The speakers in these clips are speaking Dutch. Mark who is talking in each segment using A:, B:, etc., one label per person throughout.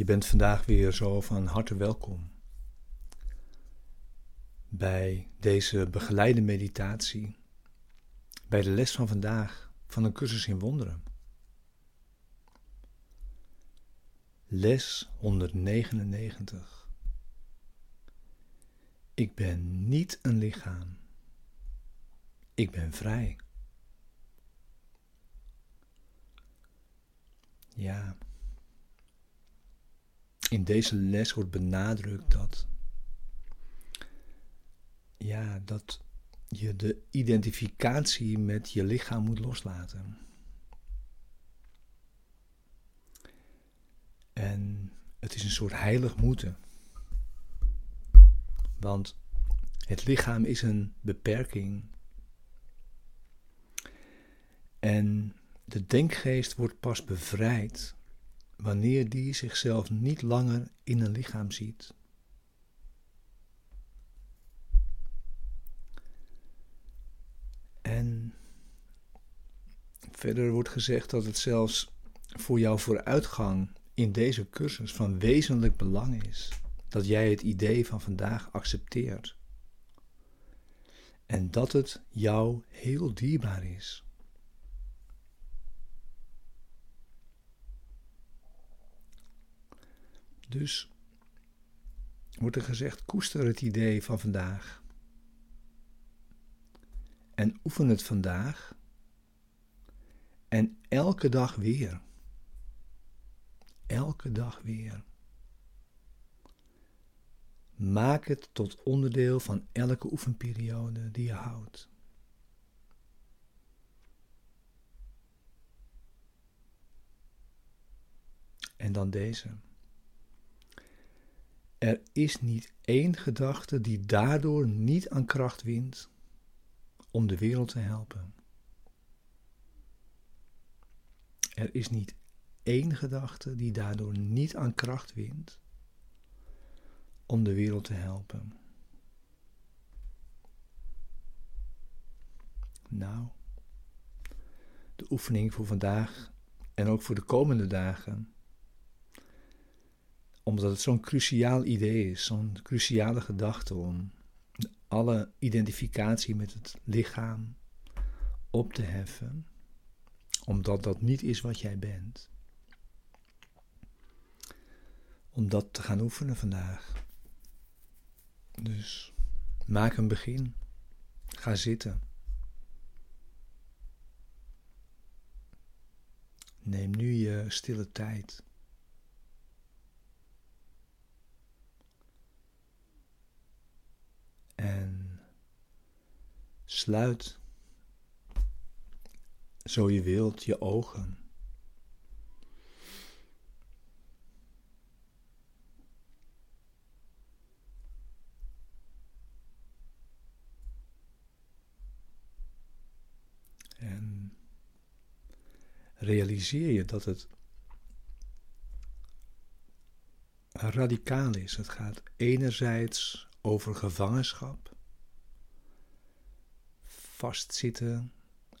A: Je bent vandaag weer zo van harte welkom bij deze begeleide meditatie, bij de les van vandaag van een cursus in wonderen. Les 199. Ik ben niet een lichaam. Ik ben vrij. Ja. In deze les wordt benadrukt dat, ja, dat je de identificatie met je lichaam moet loslaten. En het is een soort heilig moeten. Want het lichaam is een beperking. En de denkgeest wordt pas bevrijd wanneer die zichzelf niet langer in een lichaam ziet. En verder wordt gezegd dat het zelfs voor jouw vooruitgang in deze cursus van wezenlijk belang is dat jij het idee van vandaag accepteert. En dat het jou heel dierbaar is. Dus wordt er gezegd: koester het idee van vandaag. En oefen het vandaag. En elke dag weer. Elke dag weer. Maak het tot onderdeel van elke oefenperiode die je houdt. En dan deze. Er is niet één gedachte die daardoor niet aan kracht wint om de wereld te helpen. Er is niet één gedachte die daardoor niet aan kracht wint om de wereld te helpen. Nou, de oefening voor vandaag en ook voor de komende dagen omdat het zo'n cruciaal idee is, zo'n cruciale gedachte om alle identificatie met het lichaam op te heffen, omdat dat niet is wat jij bent. Om dat te gaan oefenen vandaag. Dus maak een begin. Ga zitten. Neem nu je stille tijd. En sluit, zo je wilt, je ogen. En realiseer je dat het radicaal is. Het gaat enerzijds over gevangenschap, vastzitten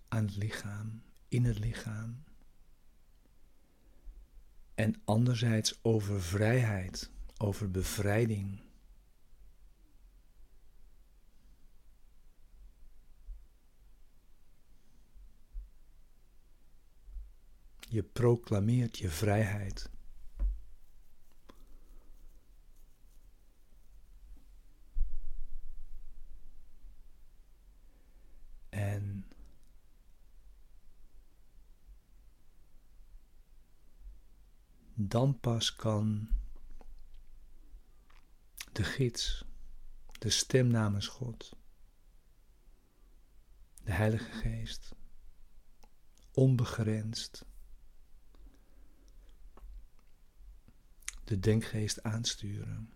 A: aan het lichaam, in het lichaam. En anderzijds over vrijheid, over bevrijding. Je proclameert je vrijheid. En dan pas kan de gids, de stem namens God, de Heilige Geest, onbegrensd, de denkgeest aansturen.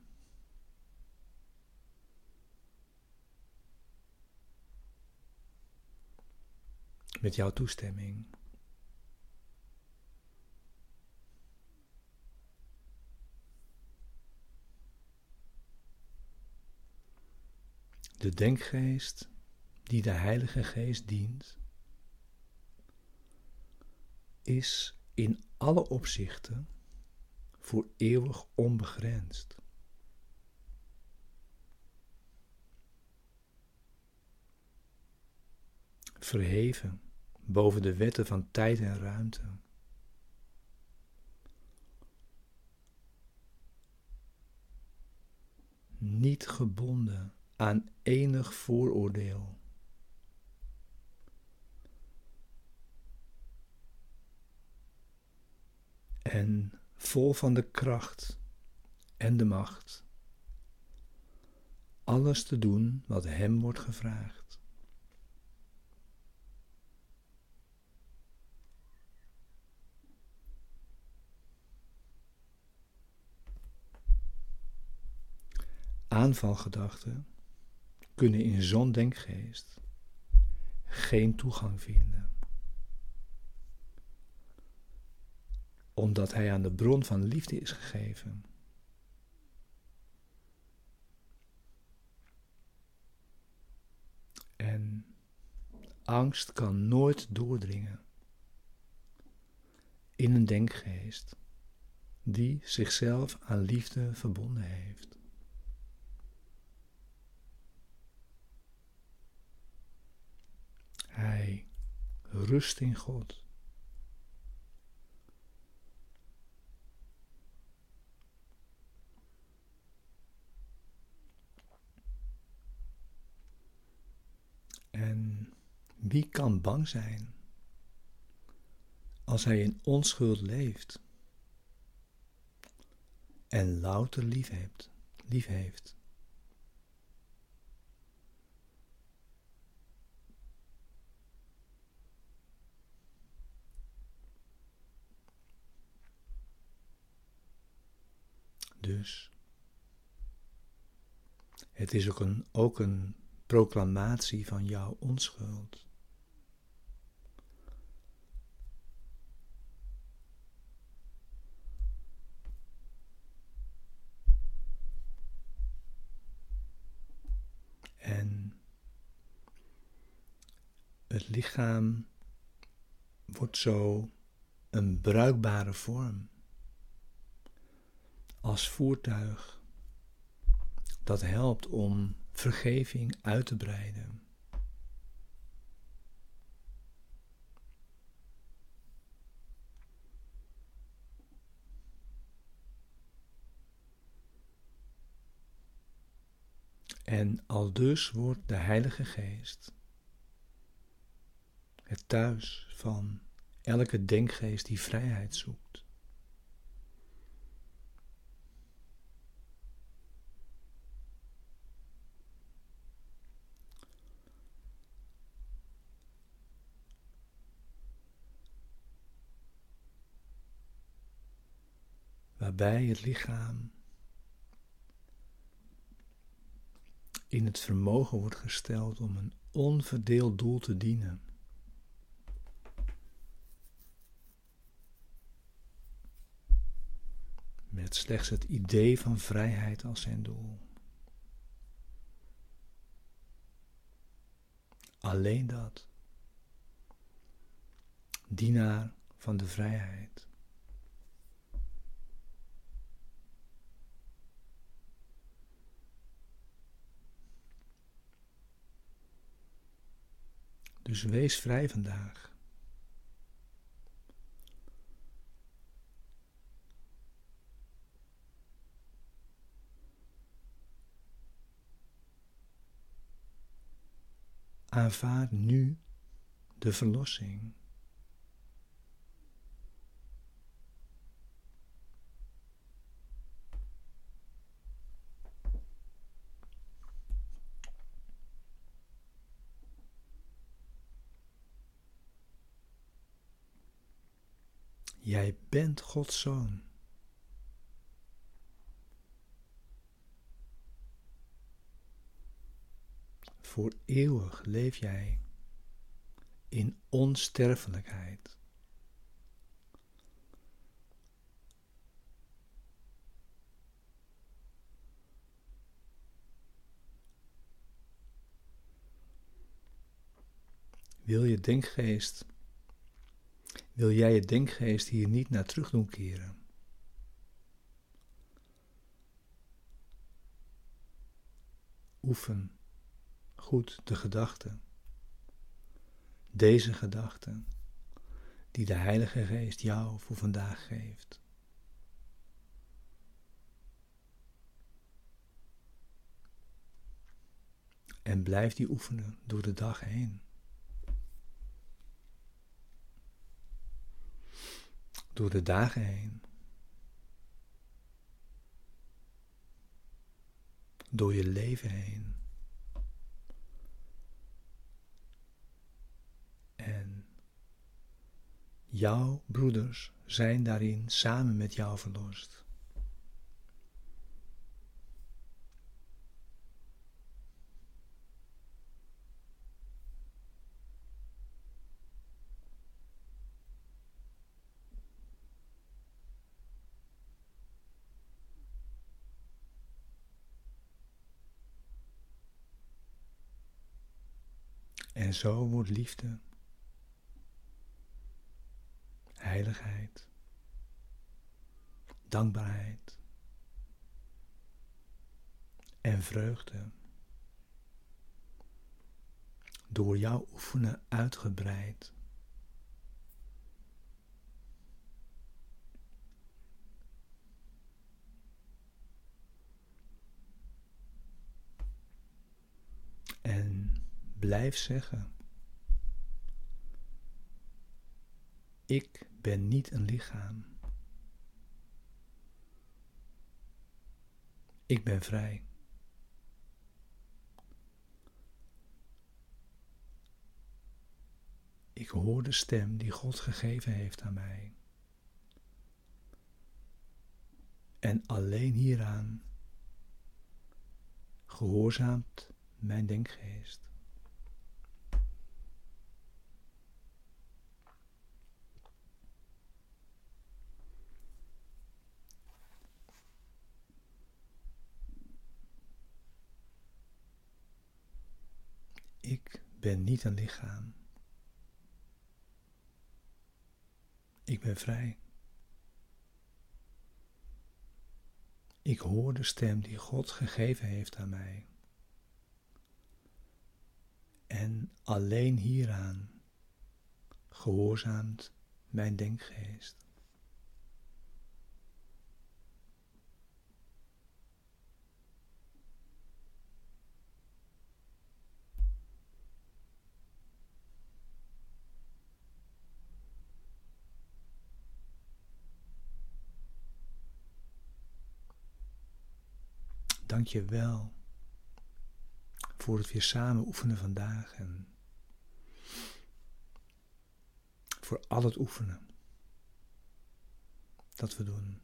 A: met jouw toestemming. De denkgeest die de Heilige Geest dient, is in alle opzichten voor eeuwig onbegrensd. Verheven boven de wetten van tijd en ruimte. Niet gebonden aan enig vooroordeel. En vol van de kracht en de macht. Alles te doen wat Hem wordt gevraagd. Aanvalgedachten kunnen in zo'n denkgeest geen toegang vinden. Omdat hij aan de bron van liefde is gegeven. En angst kan nooit doordringen in een denkgeest die zichzelf aan liefde verbonden heeft. Hij rust in God. En wie kan bang zijn als hij in onschuld leeft en louter lief heeft, lief heeft? Dus het is ook een, ook een proclamatie van jouw onschuld. En het lichaam wordt zo een bruikbare vorm als voertuig dat helpt om vergeving uit te breiden. En al dus wordt de Heilige Geest het thuis van elke denkgeest die vrijheid zoekt. Waarbij het lichaam in het vermogen wordt gesteld om een onverdeeld doel te dienen. Met slechts het idee van vrijheid als zijn doel. Alleen dat. Dienaar van de vrijheid. Dus wees vrij vandaag. Aanvaard nu de verlossing. Jij bent Gods zoon. Voor eeuwig leef jij in onsterfelijkheid. Wil je denkgeest wil jij je denkgeest hier niet naar terug doen keren? Oefen goed de gedachten. Deze gedachten die de Heilige Geest jou voor vandaag geeft. En blijf die oefenen door de dag heen. Door de dagen heen. Door je leven heen. En jouw broeders zijn daarin samen met jou verlost. En zo wordt liefde, heiligheid, dankbaarheid en vreugde door jouw oefenen uitgebreid. En blijf zeggen: Ik ben niet een lichaam. Ik ben vrij. Ik hoor de stem die God gegeven heeft aan mij. En alleen hieraan gehoorzaamt mijn denkgeest. Ik ben niet een lichaam. Ik ben vrij. Ik hoor de stem die God gegeven heeft aan mij. En alleen hieraan gehoorzaamt mijn denkgeest. Dank je wel voor het weer samen oefenen vandaag en voor al het oefenen dat we doen.